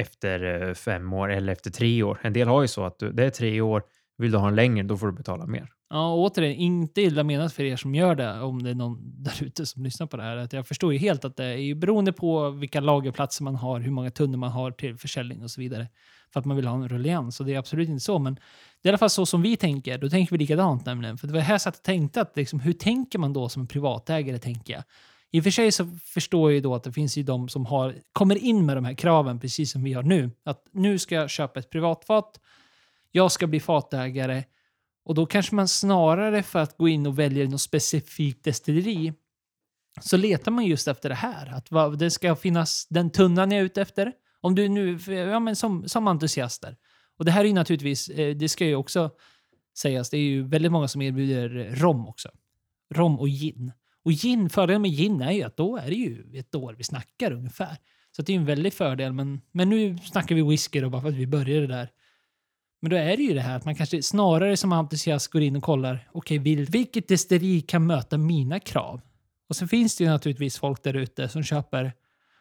efter eh, fem år eller efter tre år. En del har ju så att du, det är tre år, vill du ha en längre, då får du betala mer. Ja, återigen, inte illa menat för er som gör det, om det är någon [laughs] där ute som lyssnar på det här. Att jag förstår ju helt att det är ju beroende på vilka lagerplatser man har, hur många tunnor man har till försäljning och så vidare. För att man vill ha en ruljans, Och det är absolut inte så, men det är i alla fall så som vi tänker. Då tänker vi likadant nämligen. För det var här jag satt och tänkte att liksom, hur tänker man då som privatägare, tänker jag. I och för sig så förstår jag ju då att det finns ju de som har, kommer in med de här kraven, precis som vi har nu. Att nu ska jag köpa ett privatfat, jag ska bli fatägare och då kanske man snarare för att gå in och välja något specifikt destilleri så letar man just efter det här. Att det ska finnas den tunnan jag är ute efter. Om du nu, ja men som, som entusiaster. Och det här är ju naturligtvis, eh, det ska ju också sägas, det är ju väldigt många som erbjuder rom också. Rom och gin. Och gin, fördelen med gin är ju att då är det ju ett år vi snackar ungefär. Så det är en väldig fördel, men, men nu snackar vi whisky då bara för att vi började där. Men då är det ju det här att man kanske snarare som entusiast går in och kollar, okej, okay, vilket destilleri kan möta mina krav? Och så finns det ju naturligtvis folk där ute som köper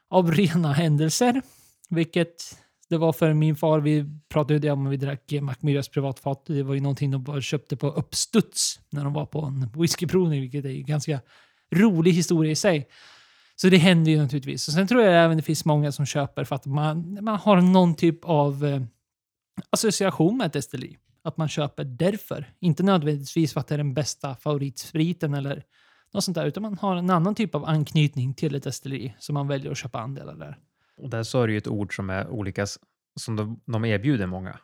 av rena händelser, vilket det var för min far. Vi pratade ju om vi drack Macmillas privatfat. Det var ju någonting de bara köpte på uppstuds när de var på en whiskyprovning, vilket är en ganska rolig historia i sig. Så det händer ju naturligtvis. Och sen tror jag även det finns många som köper för att man, man har någon typ av eh, association med ett destilleri. Att man köper därför. Inte nödvändigtvis för att det är den bästa favoritspriten eller något sånt där, utan man har en annan typ av anknytning till ett destilleri som man väljer att köpa andelar där. Och där så är det ju ett ord som är olika, som de, de erbjuder många.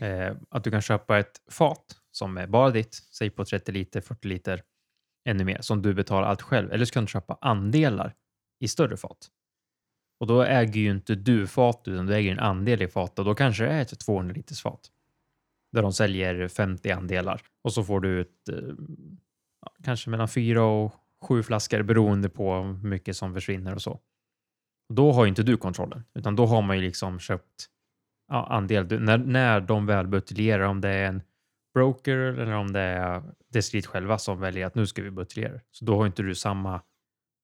Eh, att du kan köpa ett fat som är bara ditt, säg på 30 liter, 40 liter, ännu mer, som du betalar allt själv. Eller så kan du köpa andelar i större fat. Och då äger ju inte du fat, utan du äger en andel i fat och då kanske det är ett 200 liters fat. Där de säljer 50 andelar och så får du ut eh, kanske mellan fyra och sju flaskor beroende på hur mycket som försvinner och så. Då har inte du kontrollen, utan då har man ju liksom köpt ja, andel. Du, när, när de väl buteljerar, om det är en broker eller om det är Deslit själva som väljer att nu ska vi buteljera. Så då har inte du samma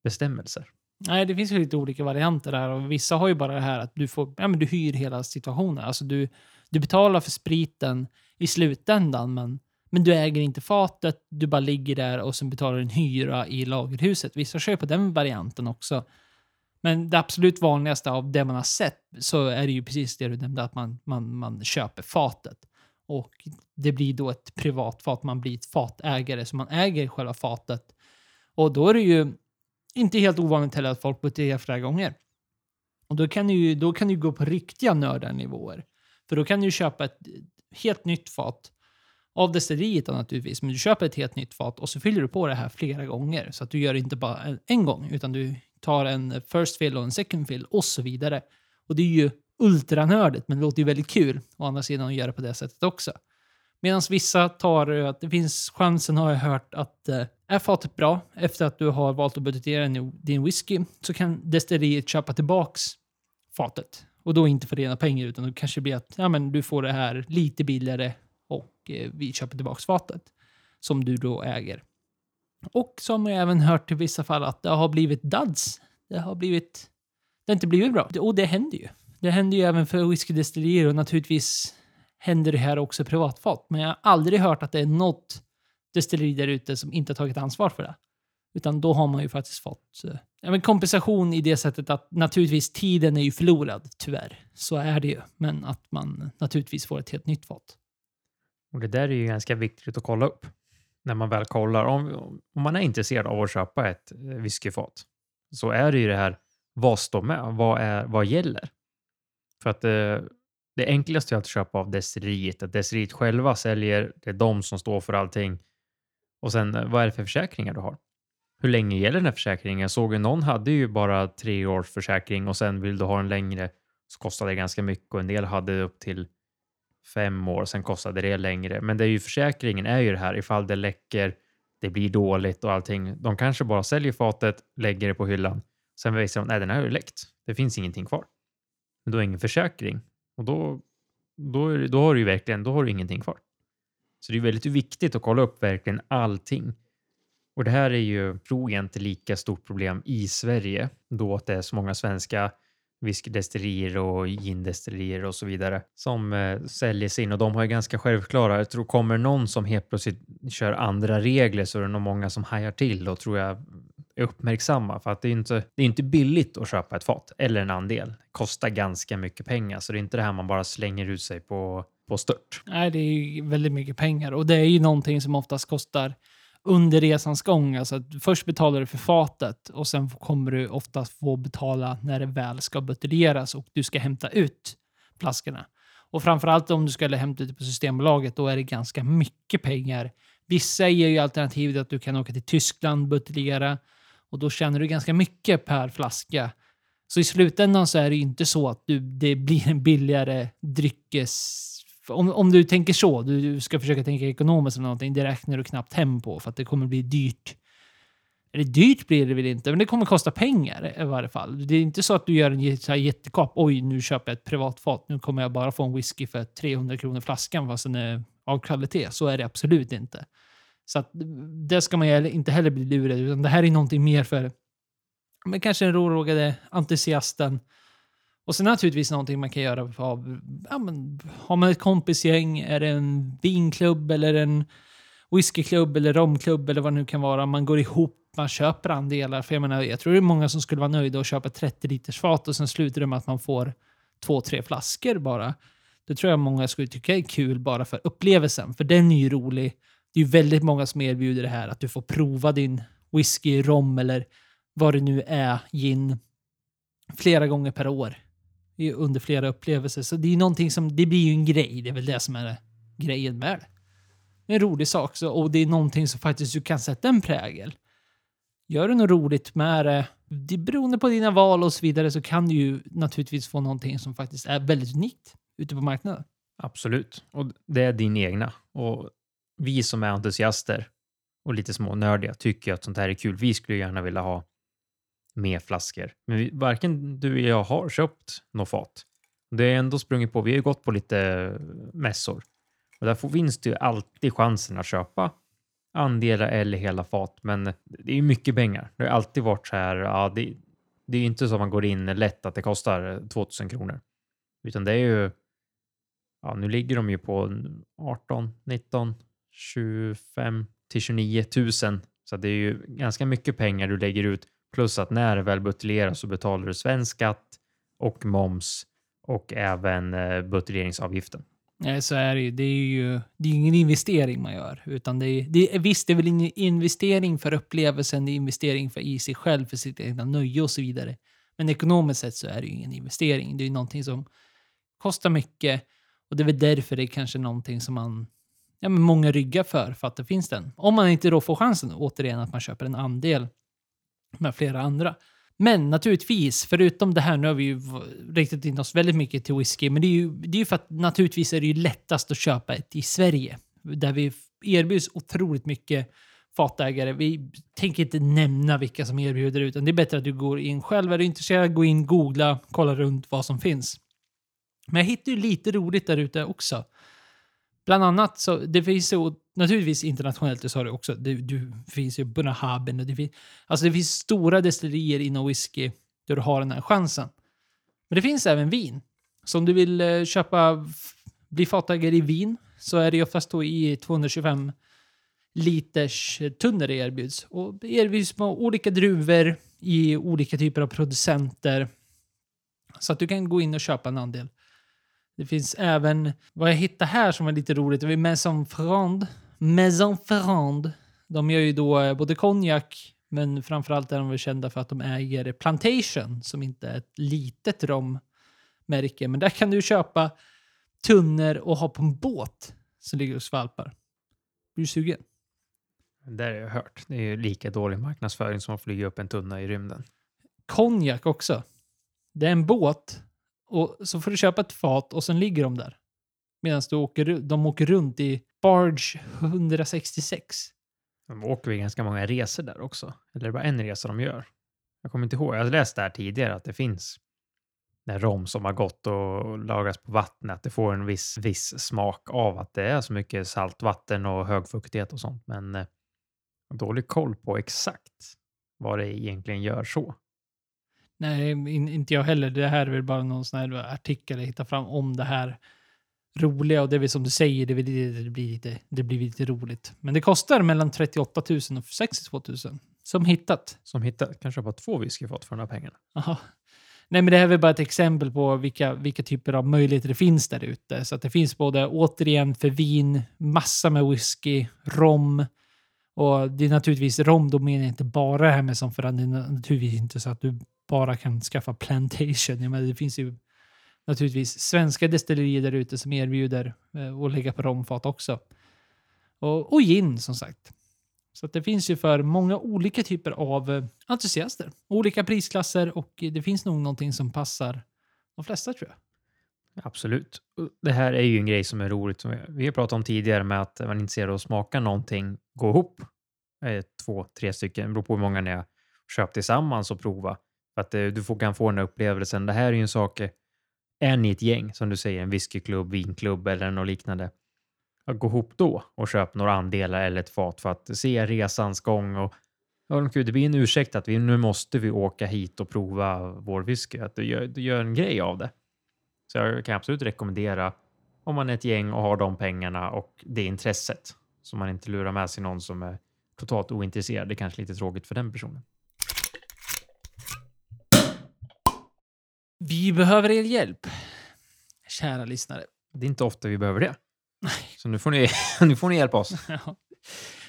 bestämmelser. Nej, det finns ju lite olika varianter där och vissa har ju bara det här att du får, ja men du hyr hela situationen. Alltså du, du betalar för spriten i slutändan, men, men du äger inte fatet. Du bara ligger där och sen betalar en hyra i lagerhuset. Vissa kör på den varianten också. Men det absolut vanligaste av det man har sett så är det ju precis det du nämnde, att man, man, man köper fatet. Och det blir då ett privat fat, man blir ett fatägare, så man äger själva fatet. Och då är det ju inte helt ovanligt heller att folk buteljerar flera gånger. Och då kan, du, då kan du gå på riktiga nördarnivåer. För då kan du köpa ett helt nytt fat av destilleriet naturligtvis, men du köper ett helt nytt fat och så fyller du på det här flera gånger. Så att du gör det inte bara en, en gång, utan du tar en first fill och en second fill och så vidare. Och det är ju ultranördigt, men det låter ju väldigt kul å andra sidan att göra på det sättet också. Medan vissa tar eh, att det finns chansen, har jag hört, att eh, är fatet bra efter att du har valt att budgetera din whisky så kan destilleriet köpa tillbaks fatet. Och då inte för rena pengar utan det kanske blir att ja, men du får det här lite billigare och eh, vi köper tillbaks fatet som du då äger. Och som jag även hört i vissa fall att det har blivit duds. Det har blivit... Det har inte blivit bra. Och det händer ju. Det händer ju även för whiskydestillerier och naturligtvis händer det här också privatfat. Men jag har aldrig hört att det är något destilleri där ute som inte har tagit ansvar för det. Utan då har man ju faktiskt fått eh, ja, men kompensation i det sättet att naturligtvis tiden är ju förlorad, tyvärr. Så är det ju. Men att man naturligtvis får ett helt nytt fat. Och det där är ju ganska viktigt att kolla upp när man väl kollar. Om, om man är intresserad av att köpa ett eh, whiskyfat så är det ju det här, vad står med? Vad, är, vad gäller? För att eh, det enklaste är att köpa av destilleriet, att destilleriet själva säljer, det är de som står för allting. Och sen, eh, vad är det för försäkringar du har? Hur länge gäller den här försäkringen? Jag såg att någon hade ju bara tre års försäkring och sen vill du ha en längre så kostar det ganska mycket och en del hade upp till fem år, sen kostade det längre. Men det är ju försäkringen är ju det här ifall det läcker, det blir dåligt och allting. De kanske bara säljer fatet, lägger det på hyllan. Sen visar de, nej den här har ju läckt. Det finns ingenting kvar. Men då är ingen försäkring och då, då, då har du ju verkligen, då har du ingenting kvar. Så det är väldigt viktigt att kolla upp verkligen allting. Och det här är ju, tror jag, inte lika stort problem i Sverige då att det är så många svenska whiskydestillerier och gindestillerier och så vidare som eh, säljer sin och de har ju ganska självklara. Jag tror kommer någon som helt plötsligt kör andra regler så är det nog många som hajar till och tror jag är uppmärksamma för att det är inte, det är inte billigt att köpa ett fat eller en andel. Det kostar ganska mycket pengar så det är inte det här man bara slänger ut sig på, på stört. Nej, det är ju väldigt mycket pengar och det är ju någonting som oftast kostar under resans gång. Alltså att först betalar du för fatet och sen kommer du oftast få betala när det väl ska buteljeras och du ska hämta ut flaskorna. Och framförallt om du ska hämta ut det på Systembolaget, då är det ganska mycket pengar. Vissa ger ju alternativet att du kan åka till Tyskland, buteljera och då tjänar du ganska mycket per flaska. Så i slutändan så är det ju inte så att du, det blir en billigare dryckes om, om du tänker så, du, du ska försöka tänka ekonomiskt eller någonting, det räknar du knappt hem på för att det kommer bli dyrt. Eller dyrt blir det väl inte, men det kommer kosta pengar i varje fall. Det är inte så att du gör en så här jättekap. Oj, nu köper jag ett privatfat. Nu kommer jag bara få en whisky för 300 kronor flaskan fast den är av kvalitet. Så är det absolut inte. Så att, det ska man inte heller bli lurad utan det här är någonting mer för men kanske den rårågade entusiasten och sen naturligtvis någonting man kan göra av, ja, men, har man ett kompisgäng, är det en vinklubb eller en whiskyklubb eller romklubb eller vad det nu kan vara. Man går ihop, man köper andelar. För jag menar, jag tror det är många som skulle vara nöjda och köpa 30 liters fat och sen slutar det med att man får två, tre flaskor bara. Det tror jag många skulle tycka är kul bara för upplevelsen, för den är ju rolig. Det är ju väldigt många som erbjuder det här att du får prova din whisky, rom eller vad det nu är, gin, flera gånger per år under flera upplevelser. Så det är någonting som, det blir ju en grej. Det är väl det som är grejen med det. Det är en rolig sak så, och det är någonting som faktiskt du kan sätta en prägel. Gör du något roligt med det, det beroende på dina val och så vidare, så kan du ju naturligtvis få någonting som faktiskt är väldigt unikt ute på marknaden. Absolut. Och det är din egna. Och vi som är entusiaster och lite smånördiga tycker att sånt här är kul. Vi skulle gärna vilja ha med flaskor. Men vi, varken du eller jag har köpt något fat. Det är ändå sprungit på. Vi har ju gått på lite eh, mässor och där finns det ju alltid chansen att köpa andelar eller hela fat. Men det är ju mycket pengar. Det har alltid varit så här. Ja, det, det är ju inte så att man går in lätt att det kostar eh, 2000 kronor, utan det är ju. Ja, nu ligger de ju på 18, 19, 25 till 29 000. Så det är ju ganska mycket pengar du lägger ut Plus att när det väl buteljeras så betalar du svensk skatt och moms och även eh, buteljeringsavgiften. Nej, så är det ju. Det är ju det är ingen investering man gör. Utan det är, det är, visst, det är väl en investering för upplevelsen, det är investering för i sig själv, för sitt egna nöje och så vidare. Men ekonomiskt sett så är det ju ingen investering. Det är ju någonting som kostar mycket och det är väl därför det är kanske någonting som man ja, men många ryggar för, för att det finns den. Om man inte då får chansen, återigen, att man köper en andel med flera andra. Men naturligtvis, förutom det här, nu har vi ju riktat in oss väldigt mycket till whisky, men det är ju, det är ju för att naturligtvis är det ju lättast att köpa ett i Sverige. Där vi erbjuds otroligt mycket fatägare. Vi tänker inte nämna vilka som erbjuder utan det är bättre att du går in själv. Är du intresserad, gå in, googla, kolla runt vad som finns. Men jag hittar ju lite roligt där ute också. Bland annat så, det finns ju naturligtvis internationellt, det sa du också, det, det finns ju Bunahaben och det finns, alltså det finns stora destillerier inom whisky där du har den här chansen. Men det finns även vin. Så om du vill eh, köpa, bli fatägare i vin så är det oftast då i 225 liters tunnor det erbjuds. Och det erbjuds med olika druvor i olika typer av producenter. Så att du kan gå in och köpa en andel. Det finns även, vad jag hittade här som var lite roligt, det var Maison Ferrand. Maison Ferrand. De gör ju då eh, både konjak, men framförallt är de väl kända för att de äger Plantation, som inte är ett litet rommärke. Men där kan du köpa tunnor och ha på en båt som ligger och skvalpar. Blir du sugen? Det har jag hört. Det är ju lika dålig marknadsföring som att flyga upp en tunna i rymden. Konjak också. Det är en båt och så får du köpa ett fat och sen ligger de där. Medan du åker, de åker runt i Barge 166. De åker vi ganska många resor där också. Eller är det bara en resa de gör? Jag kommer inte ihåg. Jag har läst där tidigare att det finns den rom som har gått och lagras på vattnet. Det får en viss, viss smak av att det är så mycket saltvatten och hög fuktighet och sånt. Men eh, dålig koll på exakt vad det egentligen gör så. Nej, in, inte jag heller. Det här är väl bara någon sån här artikel jag hittar fram om det här roliga och det är väl som du säger, det, blir, det, blir lite, det blir lite roligt. Men det kostar mellan 38 000 och 62 000 som hittat. Som hittat kanske bara två whiskyfat för de här pengarna. Aha. Nej, men det här är väl bara ett exempel på vilka, vilka typer av möjligheter det finns där ute. Så att det finns både, återigen, för vin, massa med whisky, rom. Och det är naturligtvis rom, då menar jag inte bara det här med som för det är naturligtvis inte så att du bara kan skaffa plantation. Jag menar, det finns ju naturligtvis svenska destillerier där ute som erbjuder eh, att lägga på romfat också. Och, och gin som sagt. Så att det finns ju för många olika typer av eh, entusiaster. Olika prisklasser och det finns nog någonting som passar de flesta tror jag. Absolut. Det här är ju en grej som är roligt. Som vi har pratat om tidigare med att man är intresserad av att smaka någonting, gå ihop eh, två, tre stycken, det beror på hur många ni har köpt tillsammans och prova. För att eh, du får, kan få den här upplevelsen. Det här är ju en sak, eh, är ni ett gäng, som du säger, en whiskyklubb, vinklubb eller något liknande, att gå ihop då och köpa några andelar eller ett fat för att se resans gång och ja, det blir en ursäkt att vi, nu måste vi åka hit och prova vår whisky. Att du gör, du gör en grej av det. Så jag kan absolut rekommendera om man är ett gäng och har de pengarna och det intresset. Så man inte lurar med sig någon som är totalt ointresserad. Det är kanske lite tråkigt för den personen. Vi behöver er hjälp, kära lyssnare. Det är inte ofta vi behöver det. Så nu får ni, [laughs] nu får ni hjälpa oss. [laughs] Ja.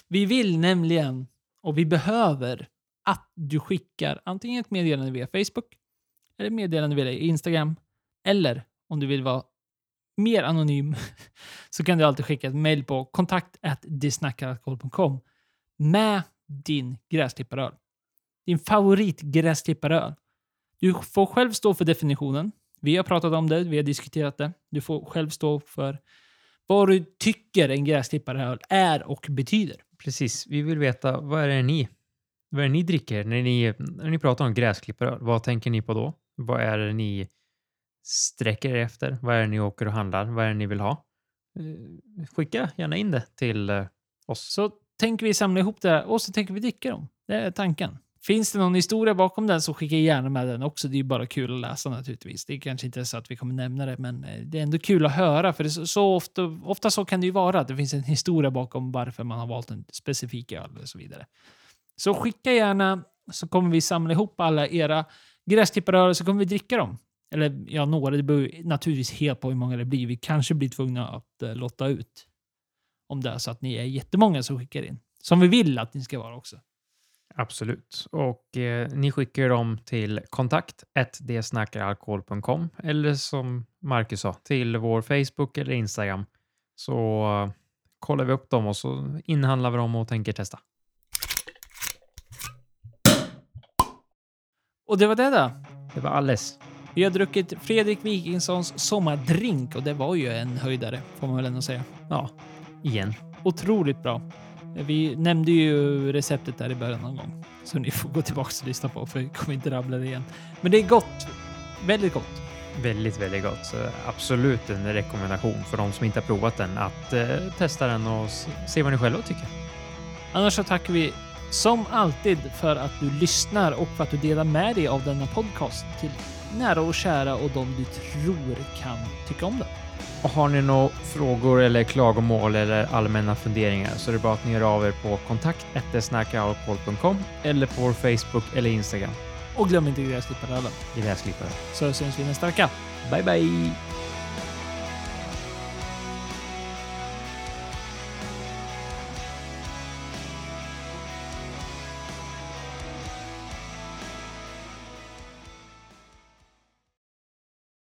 Vi vill nämligen, och vi behöver, att du skickar antingen ett meddelande via Facebook eller ett meddelande via Instagram. Eller om du vill vara mer anonym [laughs] så kan du alltid skicka ett mejl på kontakt med din gräsklipparöl. Din favorit gräsklipparöl. Du får själv stå för definitionen. Vi har pratat om det, vi har diskuterat det. Du får själv stå för vad du tycker en gräsklipparöl är och betyder. Precis, vi vill veta vad är det ni, vad är det ni dricker när ni, när ni pratar om gräsklipparöl? Vad tänker ni på då? Vad är det ni sträcker er efter? Vad är det ni åker och handlar? Vad är det ni vill ha? Eh, skicka gärna in det till eh, oss. Så tänker vi samla ihop det här och så tänker vi dricka dem. Det är tanken. Finns det någon historia bakom den så skicka gärna med den också. Det är ju bara kul att läsa naturligtvis. Det är kanske inte är så att vi kommer nämna det, men eh, det är ändå kul att höra. För det så, så ofta, ofta så kan det ju vara att det finns en historia bakom varför man har valt en specifik öl och så vidare. Så skicka gärna så kommer vi samla ihop alla era gräsklipparörer så kommer vi dricka dem. Eller ja, några. Det beror naturligtvis helt på hur många det blir. Vi kanske blir tvungna att uh, lotta ut. Om det är så att ni är jättemånga som skickar in. Som vi vill att ni ska vara också. Absolut. Och eh, ni skickar dem till kontakt dsnackaralkohol.com eller som Marcus sa, till vår Facebook eller Instagram. Så uh, kollar vi upp dem och så inhandlar vi dem och tänker testa. Och det var det då. Det var alles. Vi har druckit Fredrik Wikingssons sommardrink och det var ju en höjdare, får man väl ändå säga. Ja, igen. Otroligt bra. Vi nämnde ju receptet där i början någon gång. Så ni får gå tillbaka och lyssna på för vi kommer inte rabbla det igen. Men det är gott. Väldigt gott. Väldigt, väldigt gott. Så absolut en rekommendation för de som inte har provat den att eh, testa den och se vad ni själva tycker. Annars så tackar vi som alltid för att du lyssnar och för att du delar med dig av denna podcast till nära och kära och de du tror kan tycka om den. Och har ni några frågor eller klagomål eller allmänna funderingar så är det bara att ni hör av er på kontakt eller på vår Facebook eller Instagram. Och glöm inte gräsklipparen. Gräsklippare. Så syns vi nästa vecka. Bye bye!